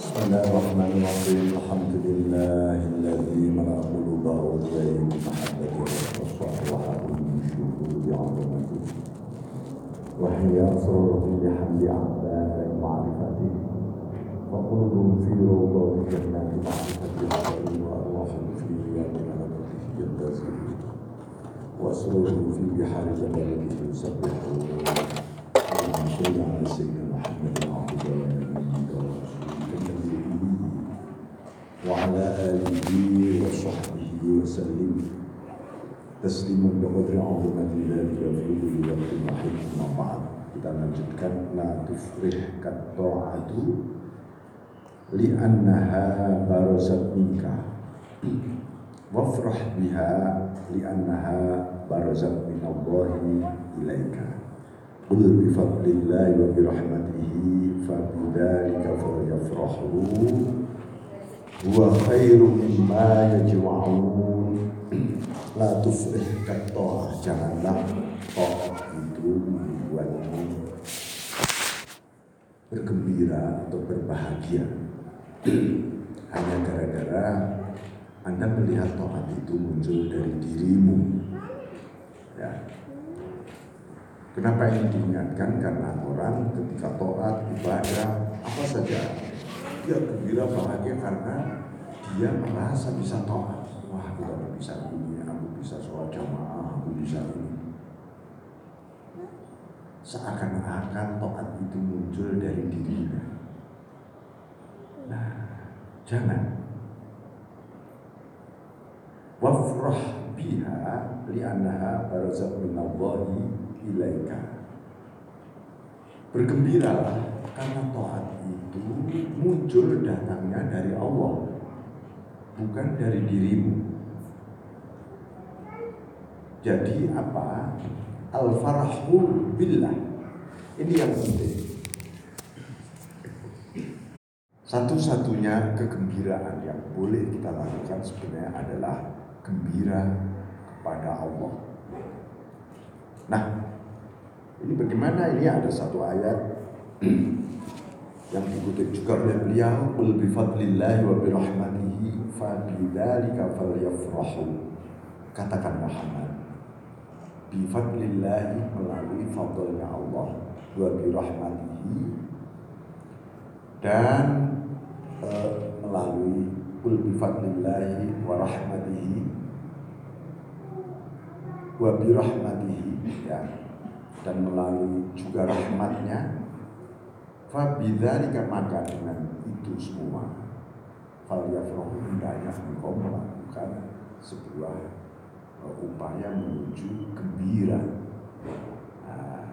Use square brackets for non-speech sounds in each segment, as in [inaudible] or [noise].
بسم الله الرحمن الرحيم الحمد لله الذي ملأ قلوب أوليائه بمحبته وصفحها من شهود عظمته وهي سرورة بحمد أعداء معرفته وقلوب في روضات جنات معرفته وأرواح في ملكته ينتزل وسرور في بحار جلاله يسبحون صل على سيدنا محمد وعلى آله وصحبه وسلم تسليما بقدر عظمة ذلك في كل وقت وحين أما بعد kita lanjutkan la tufrih katta'atu li'annaha barazat minka wafrah biha li'annaha barazat min Allahi ilaika Qul bifadlillahi wa birahmatihi fabidhalika falyafrahu huwa khairu mimma yajma'un. La tuflih kata janganlah toh itu membuatmu bergembira atau berbahagia. Hanya gara-gara anda melihat to'at itu muncul dari dirimu. Ya. Kenapa ini diingatkan? Karena orang ketika to'at, ibadah, apa saja dia gembira bahagia karena dia merasa bisa to'at. Wah, aku dapat bisa ini, aku bisa sholat jamaah, aku bisa ini. Seakan-akan to'at itu muncul dari dirinya. Nah, jangan. Wafrah biha li'annaha barazat minallahi ilaika. Bergembiralah karena to'at itu muncul datangnya dari Allah, bukan dari dirimu. Jadi apa? Al-farahu billah. Ini yang penting. Satu-satunya kegembiraan yang boleh kita lakukan sebenarnya adalah gembira kepada Allah. Nah, ini bagaimana? Ini ada satu ayat yang dikutip juga oleh beliau, "Qul bi fadlillahi wa bi rahmatihi fa bidzalika falyafrahu." Katakan Muhammad, bi fadlillahi melalui fadlnya Allah wa bi rahmatihi dan uh, melalui qul bi fadlillahi wa rahmatihi wa bi rahmatihi ya dan melalui juga rahmatnya fabidzalika maka dengan itu semua falyafrahu hendaknya engkau melakukan sebuah uh, upaya menuju gembira nah,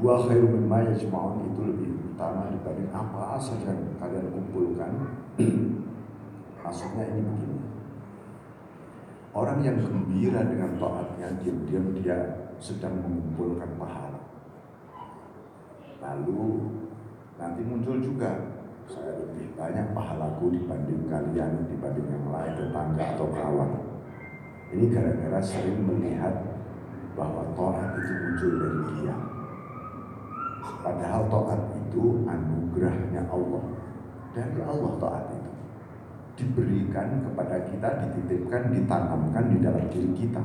Wa khairu mimma itu lebih utama dibanding apa saja yang kalian kumpulkan. [clears throat] Maksudnya ini begini. Orang yang gembira dengan taatnya diam-diam dia sedang mengumpulkan pahala. Lalu nanti muncul juga saya lebih banyak pahalaku dibanding kalian, dibanding yang lain, tetangga atau kawan. Ini gara-gara sering melihat bahwa taat itu muncul dari dia. Padahal taat itu anugerahnya Allah. Dari Allah taat itu diberikan kepada kita, dititipkan, ditanamkan di dalam diri kita.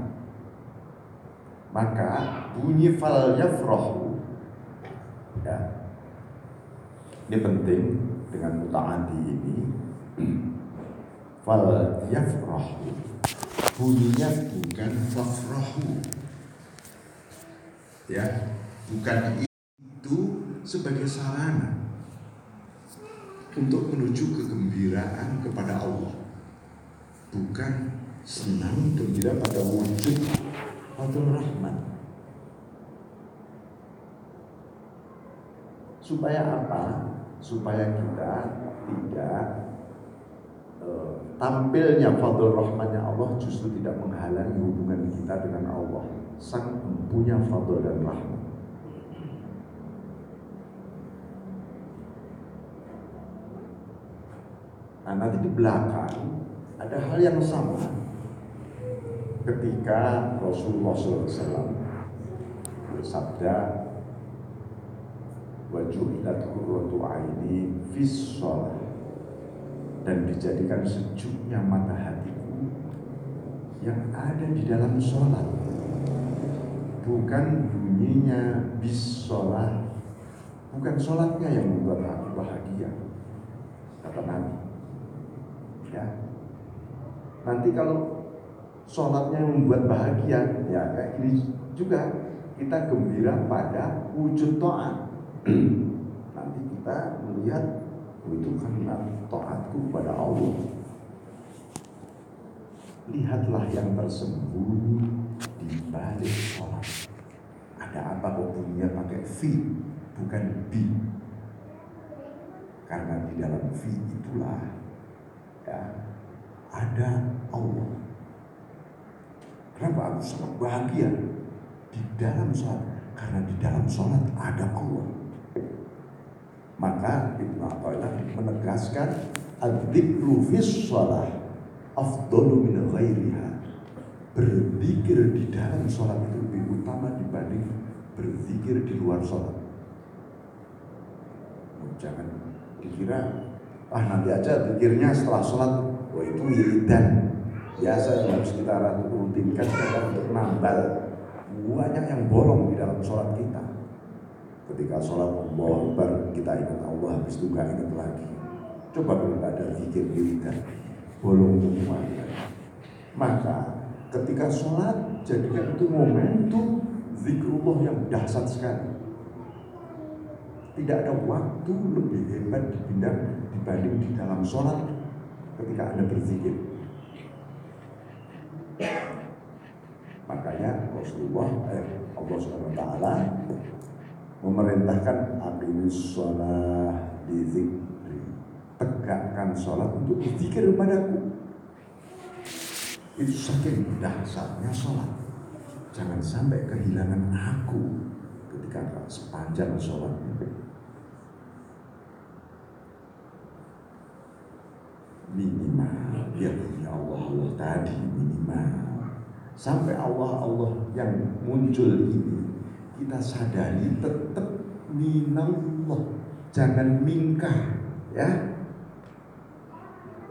Maka bunyi fal yafrahu ya. Ini penting dengan mutaati ini [clears throat] fal yafrahu bunyinya bukan fafrahu ya bukan itu sebagai sarana untuk menuju kegembiraan kepada Allah. Bukan senang gembira pada wujud Fatul Rahman. Supaya apa? supaya kita tidak uh, tampilnya Fadl Rahmannya Allah justru tidak menghalangi hubungan kita dengan Allah. Sang punya Fadl dan Rahman Nah nanti di belakang ada hal yang sama ketika Rasulullah SAW bersabda wajulat qurratu fis dan dijadikan sejuknya mata hatiku yang ada di dalam sholat bukan bunyinya bis bukan sholatnya yang membuat aku bahagia kata Nabi ya nanti kalau sholatnya membuat bahagia ya kayak ini juga. Kita gembira pada wujud to'at. [clears throat] Nanti kita melihat itu karena to'atku pada Allah. Lihatlah yang tersembunyi di balik sholat. Ada apa kok bunyinya pakai fi bukan bi karena di dalam fi itulah ya ada Allah. Kenapa aku sangat bahagia di dalam sholat karena di dalam sholat ada Allah. Maka Ibnu Athaillah menegaskan adzikru fis sholat afdalu min ghairiha. Berzikir di dalam sholat itu lebih utama dibanding berzikir di luar sholat jangan dikira ah nanti aja pikirnya setelah sholat oh itu wiridan. Biasa yang harus kita rutinkan kita untuk nambal. Banyak yang bolong di dalam sholat kita. Ketika sholat Allah Akbar kita ingat Allah habis itu gak ingat lagi. Coba kalau nggak ada zikir wiridan bolong semua. Maka ketika sholat jadikan itu momentum zikrullah yang dahsyat sekali tidak ada waktu lebih hebat dibanding, dibanding di dalam sholat ketika Anda berzikir. Makanya Rasulullah eh, Allah SWT memerintahkan aqimis sholat di zikri. Tegakkan sholat untuk berzikir kepadaku. Itu saking dahsyatnya sholat. Jangan sampai kehilangan aku ketika sepanjang sholat. Minimal ya ya Allah Allah tadi minimal. Sampai Allah Allah yang muncul ini kita sadari tetap minallah. Jangan mingkah ya.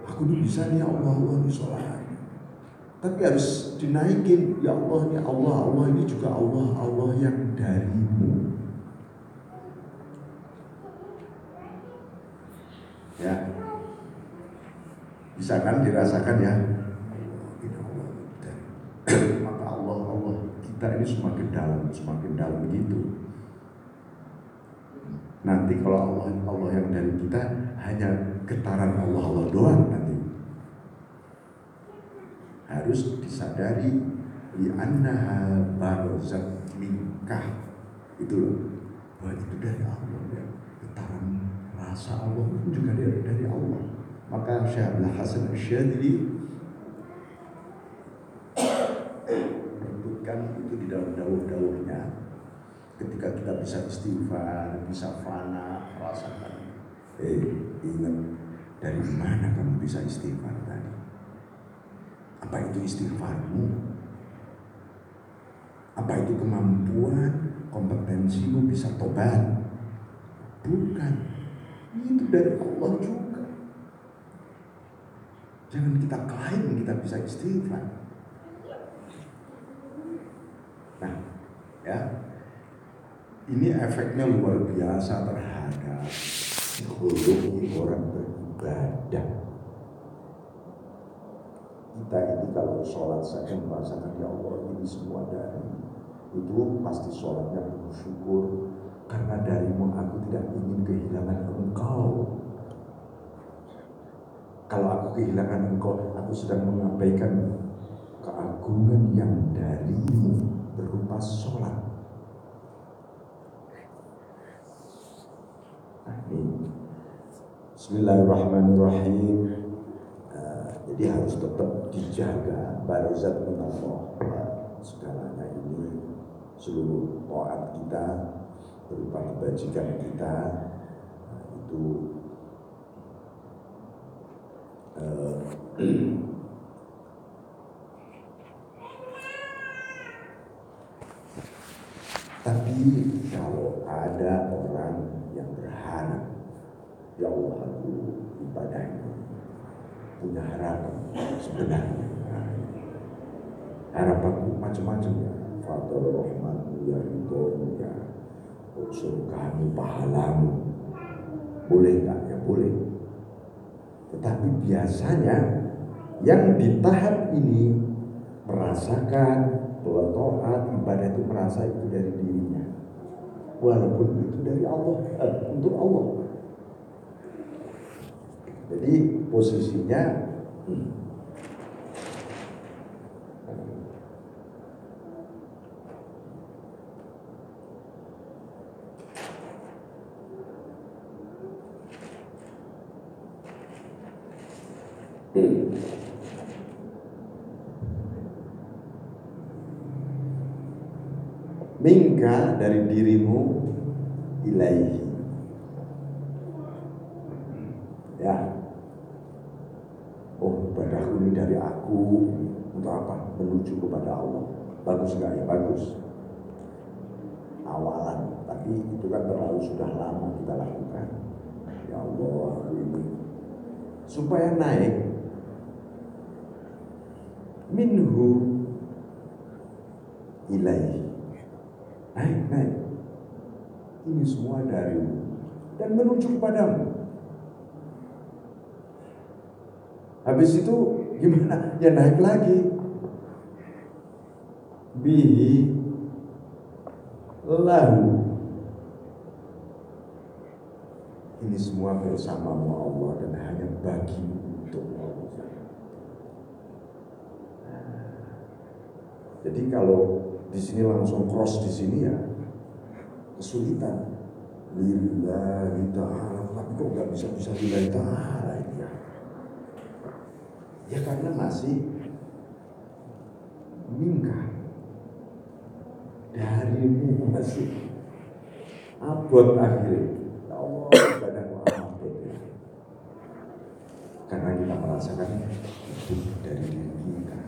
Aku ini bisa nih Allah Allah ini sholat. Tapi harus dinaikin. Ya Allah ini Allah Allah ini juga Allah Allah yang darimu ya bisa kan dirasakan ya [clears throat] maka Allah Allah kita ini semakin dalam semakin dalam begitu. Nanti kalau Allah Allah yang dari kita hanya getaran Allah Allah doang nanti. Harus disadari di annaha barzat minkah. Itu loh. Bahwa itu dari Allah ya. getaran rasa Allah itu juga dari, dari Allah maka Syekh Abdul Hasan Asyadili menyebutkan itu di dalam dawuh-dawuhnya. Ketika kita bisa istighfar, bisa fana, rasakan eh ingat dari mana kamu bisa istighfar tadi? Apa itu istighfarmu? Apa itu kemampuan kompetensimu bisa tobat? Bukan. Itu dari Allah juga Jangan kita klaim kita bisa istighfar. Nah, ya. Ini efeknya luar biasa terhadap psikologi orang beribadah. Kita ini kalau sholat saja merasakan ya Allah ini semua dari itu pasti sholatnya bersyukur karena darimu aku tidak ingin kehilangan engkau kalau kehilangan engkau, aku sedang mengabaikan keagungan yang darimu berupa sholat. Ini. Bismillahirrahmanirrahim. Uh, jadi harus tetap dijaga barizat minallah ya, segalanya ini seluruh taat kita berupa kebajikan kita itu tapi kalau ada orang yang berharap Ya Allah punya harapan sebenarnya. harapanku macam-macam ya. Father rahmatmu ya ridhomu ya surgamu pahalamu. Boleh nggak ya boleh. Tetapi biasanya yang di tahap ini merasakan bahwa toat ibadah itu merasa itu dari dirinya. Walaupun itu dari Allah, eh, untuk Allah. Jadi posisinya hmm, Mingka dari dirimu ilaihi. Ya. Oh ibadahku ini dari aku. Untuk apa? Menuju kepada Allah. Bagus nggak? Ya? Bagus. Awalan. Tapi itu kan terlalu sudah lama kita lakukan. Ya Allah ini. Supaya naik. Minhu ilai naik naik ini semua darimu dan menuju kepadamu. Habis itu gimana? [laughs] Ya naik lagi. Bihi lahu. Ini semua bersamamu Allah dan hanya bagimu untuk Allah. Jadi kalau di sini langsung cross di sini ya kesulitan. Lillahi ta'ala. Tapi kok nggak bisa-bisa lillahi ta'ala ini ya? Ya karena masih Mingka Darimu masih Abot akhirnya. Ya Allah abot ya Karena kita merasakan itu dari diri kita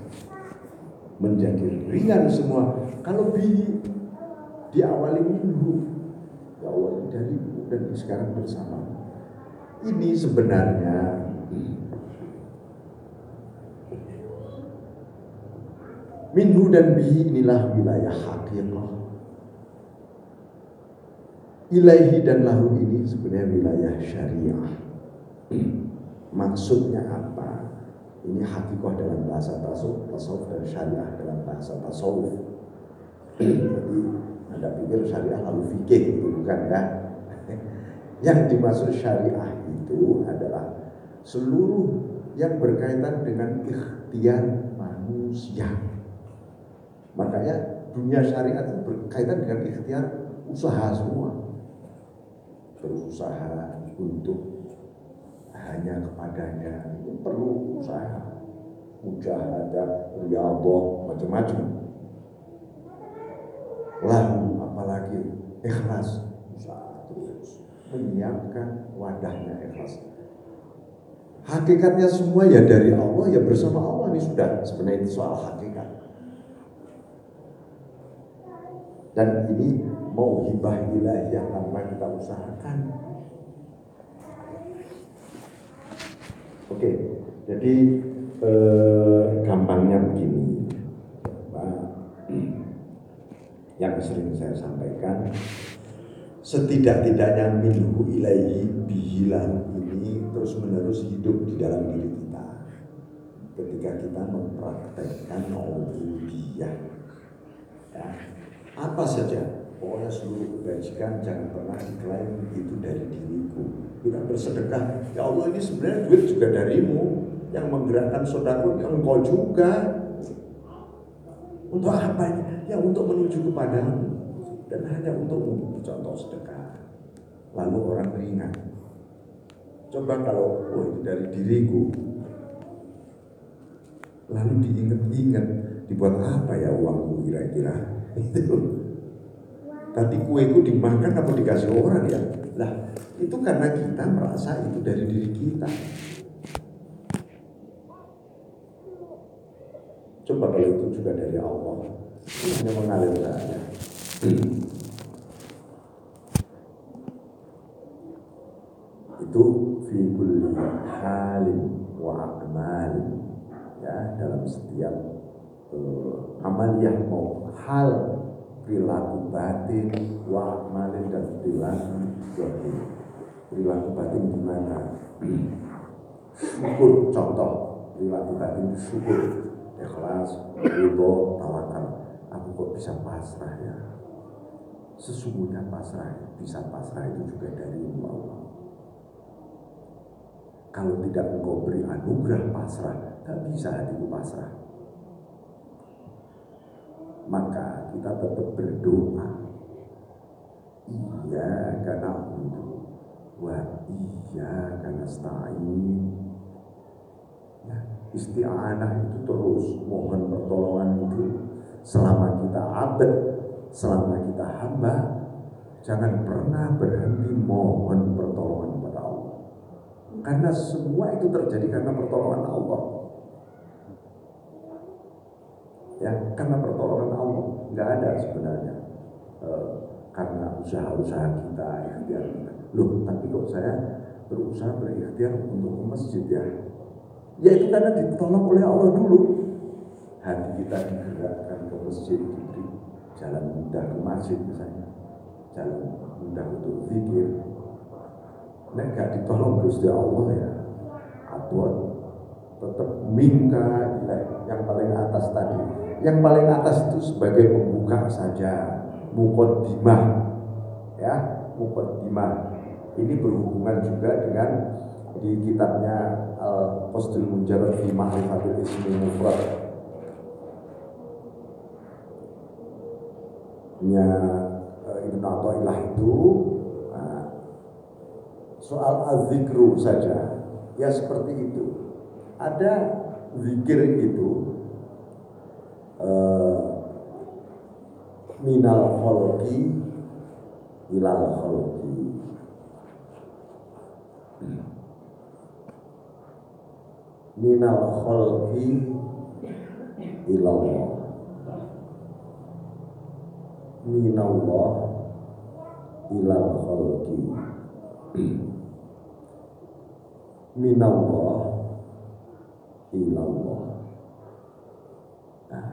menjadi ringan semua. Kalau di diawali dulu, ya Allah dari dan sekarang bersama. Ini sebenarnya minhu dan bihi inilah wilayah hakimah. Ilaihi dan lahu ini sebenarnya wilayah syariah. Maksudnya apa? Ini hakikoh dalam bahasa tasawuf, tasawuf dan syariah dalam bahasa tasawuf. Jadi Anda pikir syariah lalu fikih itu bukan ya? Yang dimaksud syariah itu adalah seluruh yang berkaitan dengan ikhtiar manusia. Makanya dunia syariat itu berkaitan dengan ikhtiar usaha semua. Berusaha untuk hanya kepadanya. Itu perlu usaha. Mujahadah riyadhah macam-macam. Lalu apalagi? Ikhlas menyiapkan wadahnya ikhlas. Hakikatnya semua ya dari Allah ya bersama Allah ini sudah. Sebenarnya ini soal hakikat. Dan ini mau hibah ilahi yang tanpa kita usahakan. Oke, jadi eh, gampangnya begini. [clears throat] Yang sering saya sampaikan, setidak-tidaknya minhu ilaihi bihilah ini terus menerus hidup di dalam diri kita. Ketika kita mempraktekkan ubudiyah, ya, apa saja, pokoknya seluruh kebajikan jangan pernah diklaim itu dari diriku. Kita bersedekah. Ya Allah ini sebenarnya duit juga darimu. Yang menggerakkan yang engkau juga. Untuk apa ini? ya untuk menuju kepadamu dan hanya untuk contoh sedekah. Lalu orang teringat coba kalau oh dari diriku. Lalu diingat-ingat dibuat apa ya uangku kira-kira? [laughs] Itu. Tadi kueku dimakan apa dikasih orang ya? Lah itu karena kita merasa itu dari diri kita. Coba kalau itu juga dari Allah, hanya mengalir saja. Itu fi kulli halin wa akmalin. Ya dalam setiap uh, amaliyah mau hal perilaku batin wa akmalin dan perilaku zahir perilaku batin gimana? Syukur contoh. Perilaku batin syukur ikhlas ridho tawakal. Aku kok bisa pasrah ya sesungguhnya pasrah bisa pasrah itu juga dari Allah. Kalau tidak engkau beri anugerah pasrah tak bisa hatiku pasrah. Maka kita tetap berdoa. Iya karena untuk wa iya karena stain. Ya, isti'anah itu terus. Mohon pertolongan itu selama kita abad selama hamba jangan pernah berhenti mohon pertolongan kepada Allah. Karena semua itu terjadi karena pertolongan Allah. Ya karena pertolongan Allah. Nggak ada sebenarnya e, karena usaha-usaha kita ikhtiar kita. Loh tapi kok saya berusaha berikhtiar untuk ke masjid ya? Ya itu karena ditolong oleh Allah dulu. Hati kita digerakkan ke masjid jalan mudah ke masjid misalnya. Jalan mudah untuk zikir. Nah gak ditolong Gusti Allah ya abot. Tetap minka yang paling atas tadi. Yang paling atas itu sebagai pembuka saja. Mukaddimah ya mukaddimah. Ini berhubungan juga dengan di kitabnya Al Qasdul Mujarrad fi Ma'rifatil Ismi Mufrad nya uh, Ibnu Athaillah itu nah, soal azikru saja. Ya seperti itu. Ada zikir itu uh, minal khalqi ilal khalqi. Minal khalqi ilallah minallah ilal khalqi. Minallah ilallah. Nah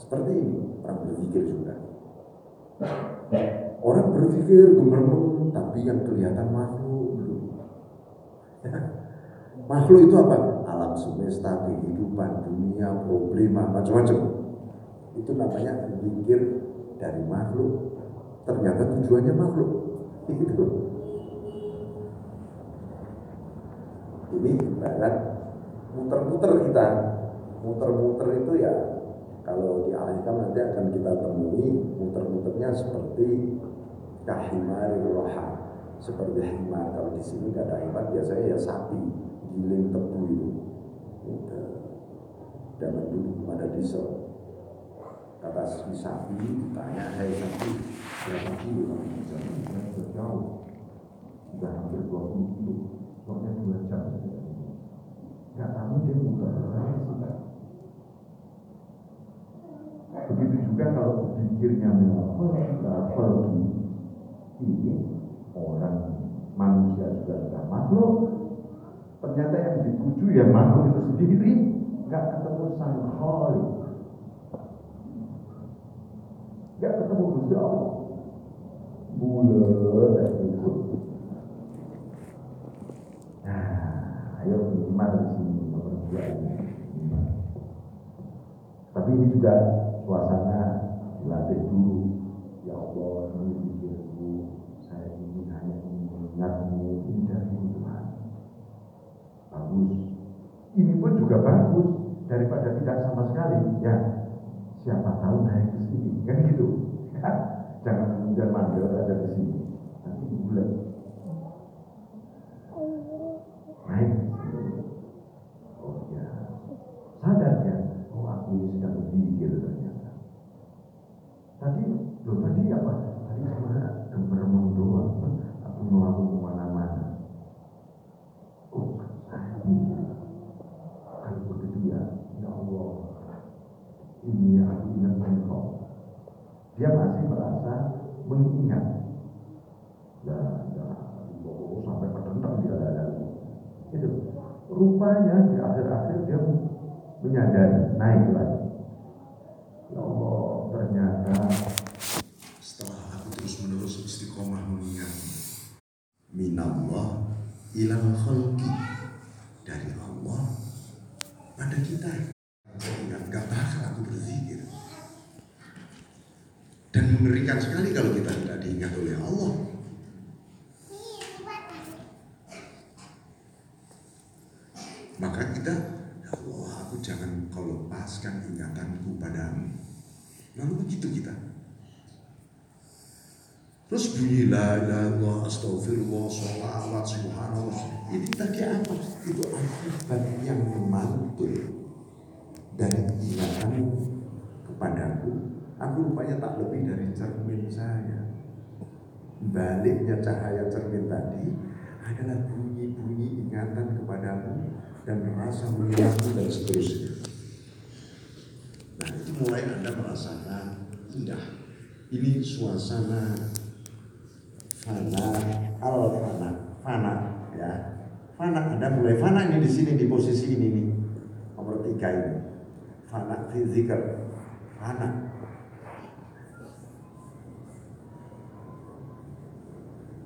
seperti ini orang berpikir juga. Orang berpikir gemerlung tapi yang kelihatan makhluk belum. [laughs] Makhluk itu apa? Alam semesta kehidupan dunia problema macam-macam. Itu namanya pikir dari makhluk ternyata tujuannya makhluk. Itu. Ini ibarat muter-muter kita. Muter-muter itu ya kalau dialihkan nanti akan kita temui muter-muternya seperti kahimari roha. Seperti himar. Kalau di sini kata himar biasanya ya sapi giling tebu itu. Zaman dulu pada diesel kata si sapi ditanya hai sapi berapa kilo sudah jauh? Sudah hampir dua puluh kilo pokoknya dua jam. Nggak tahu dia muter sudah begitu juga kalau pikirnya melakukan ini orang manusia juga sudah makhluk. Ternyata yang dituju ya makhluk itu sendiri. Nggak ketemu sang khalik nggak ketemu Gusti Allah. Bulat dan itu nah ayo iman di sini pekerjaan iman tapi ini juga suasana dilatih dulu. Ya Allah ini pikirku saya ini hanya ingin mengingatmu ini dari Tuhan. Bagus. Ini pun juga bagus daripada tidak sama sekali. Ya siapa tahu naik sini kan gitu. Ya. jangan kemudian mandel aja ke sini. Nanti bulan naik oh ya sadar ya oh aku ini sedang berpikir ternyata tadi lo tadi apa tadi cuma gemermung doang aku melakukan ke mana-mana oh saya mikir kalau begitu ya ya Allah ini aku ingat engkau dia masih merasa mengingat ya, ya rupanya di akhir-akhir dia menyadari naik lagi. Ya Allah, ternyata Setelah aku terus-menerus istiqomah mengingat minallah ilal khalqi dari Allah pada kita. Ingat gak bakal aku berzikir. Dan mengerikan sekali kalau kita tidak diingat oleh Allah. Maka kita, ya Allah, aku jangan kau lepaskan ingatanku padamu. Lalu begitu kita. Terus bunyi la ilaha illallah astagfirullah sholawat subhanallah. Ini tadi apa? Itu akibat yang memantul dari ingatanmu kepadaku. Aku rupanya tak lebih dari cermin saya. Baliknya cahaya cermin tadi adalah bunyi-bunyi ingatan kepadamu dan rasa mengingatmu dan seterusnya. Mulai Anda merasakan indah. Ini suasana fana al fana fana ya. Fana Anda mulai fana ini di sini di posisi ini nih. Nomor tiga ini. Fana fizikal fana.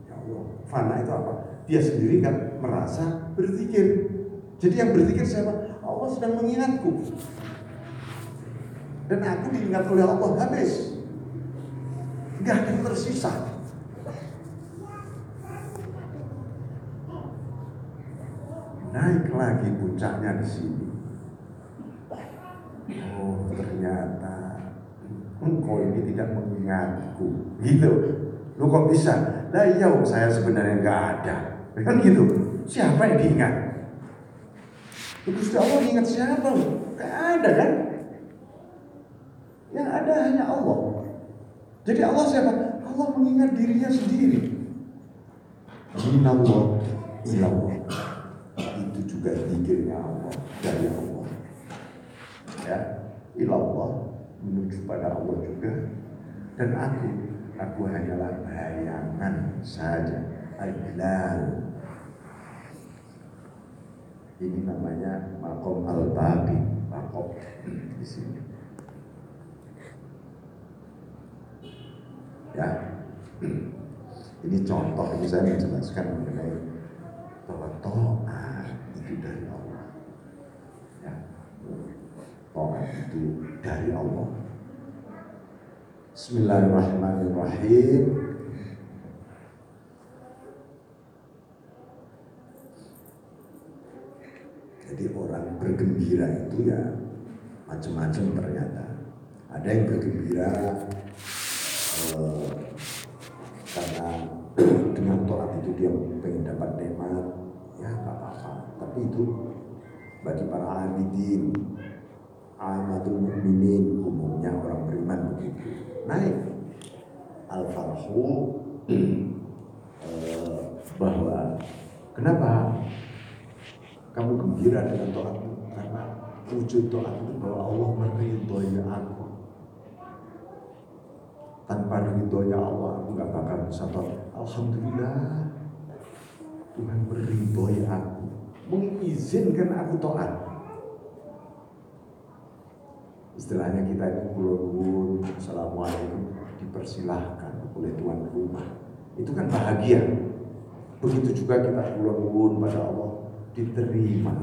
Ya Allah fana itu apa? Dia sendiri kan merasa berzikir. Jadi yang berzikir siapa? Allah sedang mengingatku dan aku diingat oleh Allah habis nggak ada yang tersisa naik lagi puncaknya di sini. Oh ternyata engkau ini tidak mengingatku, gitu. Lu kok bisa? Lah iya, saya sebenarnya nggak ada, kan gitu. Siapa yang diingat? Gusti Allah ingat siapa? Gak ada kan? Yang ada hanya Allah. Jadi Allah siapa? Allah mengingat dirinya sendiri. Minallah ilallah itu juga zikirnya Allah dari Allah ya ilallah menuju pada Allah juga dan aku aku hanyalah bayangan saja al ini namanya makom al-babi makom di sini ya [clears throat] ini contoh ini saya menjelaskan mengenai bahwa taat itu dari Allah. Ya. Taat itu dari Allah. Bismillahirrahmanirrahim. Jadi orang bergembira itu ya macam-macam ternyata. Ada yang bergembira eh, karena [clears throat] dengan toat itu dia pengen dapat nikmat ya nggak apa-apa. Tapi itu bagi para amidin amatul mukminin umumnya orang beriman begitu. Naik. Al farhu [clears throat] eh, bahwa kenapa kamu gembira dengan toatmu karena wujud toat itu bahwa Allah meridhoi aku tanpa ridhonya Allah aku nggak bakal bisa. Alhamdulillah Tuhan meridhoi aku, mengizinkan aku taat. Istilahnya kita ini kulon assalamualaikum dipersilahkan oleh tuan rumah. Itu kan bahagia. Begitu juga kita kulon pada Allah diterima.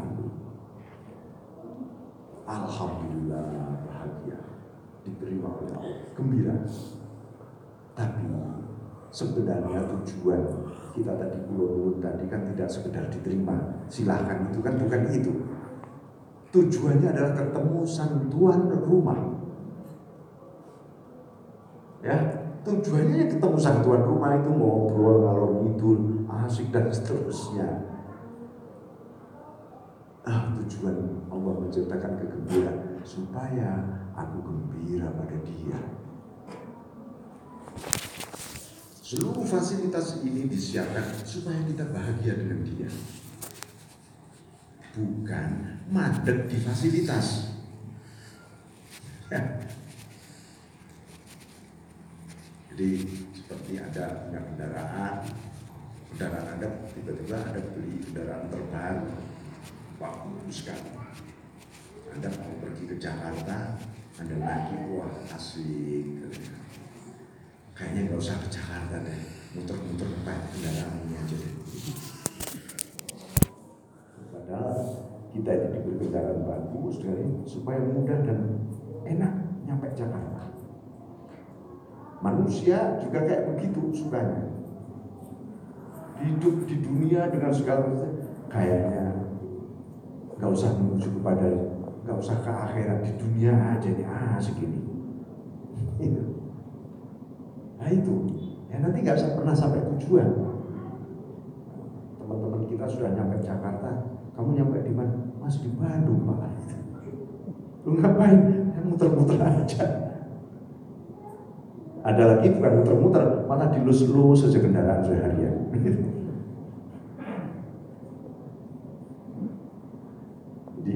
Alhamdulillah bahagia diterima oleh Allah gembira tapi sebenarnya tujuan kita tadi pulau tadi kan tidak sekedar diterima. Silahkan itu kan bukan itu. Tujuannya adalah ketemu sang tuan rumah. Ya tujuannya ketemu sang tuan rumah itu ngobrol ngalor ngidul asik dan seterusnya. Ah tujuan Allah menciptakan kegembiraan supaya aku gembira pada dia Seluruh fasilitas ini disiapkan supaya kita bahagia dengan dia. Bukan mandek di fasilitas. Ya. Jadi seperti ada punya kendaraan, kendaraan Anda tiba-tiba ada beli kendaraan terbaru. bagus sekali. Anda mau pergi ke Jakarta, Anda lagi wah asik. Kayaknya nggak usah ke Jakarta deh, muter-muter pakai kendaraan aja deh. Padahal kita itu diberi kendaraan bagus dari supaya mudah dan enak nyampe Jakarta. Manusia juga kayak begitu sukanya. Hidup di dunia dengan segala macam kayaknya nggak usah menuju kepada nggak usah ke akhirat di dunia aja nih ah segini. [laughs] Nah itu ya nanti nggak usah pernah sampai tujuan. Teman-teman kita sudah nyampe Jakarta, kamu nyampe di mana? Masih di Bandung pak. Lu ngapain? Ya, muter-muter aja. Ada lagi bukan muter-muter, malah dilus-lus saja kendaraan seharian. Jadi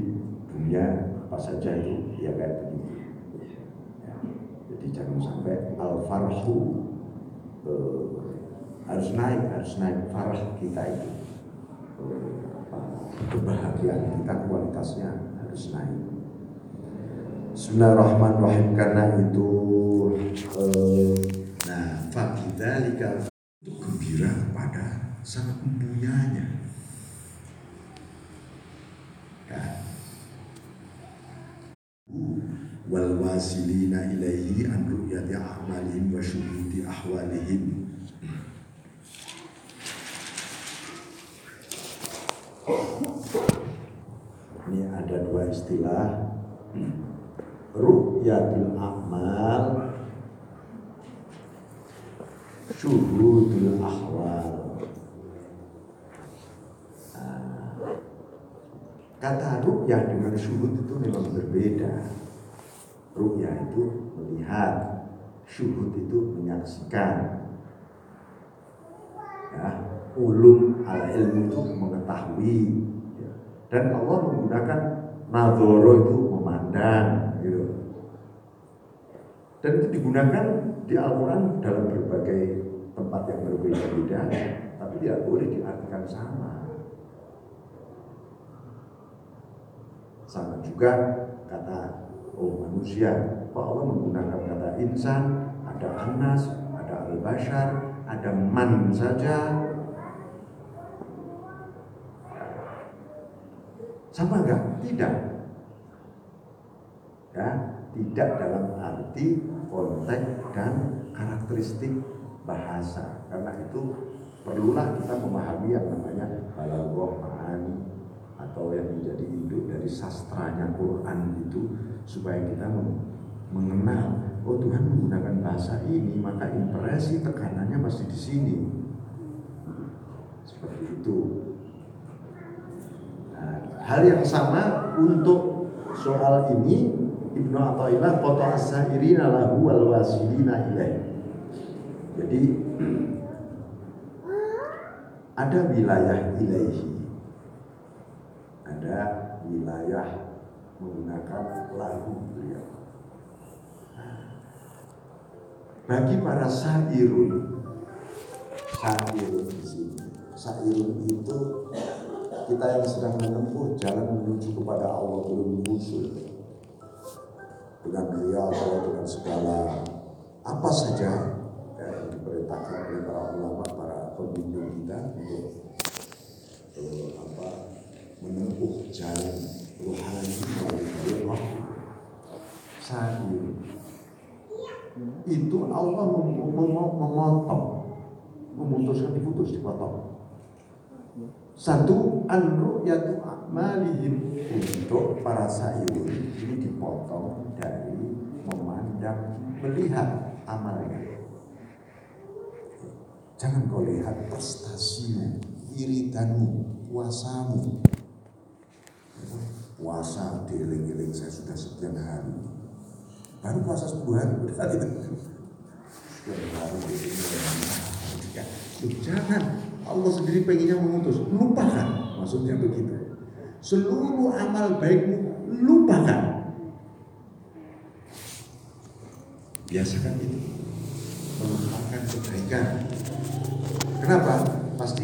dunia apa saja itu ya kayak begitu. Jangan sampai al farhu eh, harus naik, harus naik farah kita itu. Eh, kebahagiaan kita kualitasnya harus naik. Bismillahirrahmanirrahim karena itu eh, nah fakidalika itu gembira kepada sang pempunyanya ya. Wal wasilina ilaihi an ru'yati a'malihim wa syuhudi ahwalihim. Ini ada dua istilah. Ru'yatul a'mal syuhudul ahwal. Nah, kata ru'yah dengan syuhud itu memang berbeda ru'yah itu melihat syuhud itu menyaksikan ya, ulum al ilmu itu mengetahui ya. dan Allah menggunakan nadhoro itu memandang gitu. Dan itu digunakan di Al-Quran dalam berbagai tempat yang berbeda-beda, tapi tidak boleh diartikan sama. Sama juga kata oh manusia, kok Allah menggunakan kata insan, ada anas, ada al-bashar, ada man saja. Sama enggak? Tidak. Ya, tidak dalam arti konteks dan karakteristik bahasa. Karena itu perlulah kita memahami yang namanya balaghah ma'ani atau yang menjadi induk dari sastranya Quran itu supaya kita mengenal oh Tuhan menggunakan bahasa ini maka impresi tekanannya pasti di sini seperti itu nah, hal yang sama untuk soal ini Ibnu Athaillah kota as-sairina lahu wal wasilina ilaih. Jadi [clears throat] ada wilayah ilaihi. Wilayah menggunakan lagu beliau. Bagi para sairun, sairun di sini, sairun itu kita yang sedang menempuh jalan menuju kepada Allah belum musuh dengan riyadhah dengan segala apa saja yang diperintahkan oleh para ulama para pembimbing kita untuk uh, apa menempuh jalan rohani roh saat itu Allah mem- mem- memotong memutuskan diputus dipotong satu an-ru'yatu a'malihim untuk para sayyid ini dipotong dari memandang melihat amalnya. Jangan kau lihat prestasimu, iridanmu, puasamu. Puasa dieling-eling saya sudah sekian hari. Baru puasa 10 hari udah hari dieling-eling. Jangan, Allah sendiri pengennya memutus. Lupakan, maksudnya begitu. Seluruh amal baikmu lupakan. Biasakan itu. Melupakan kebaikan. Kenapa? Pasti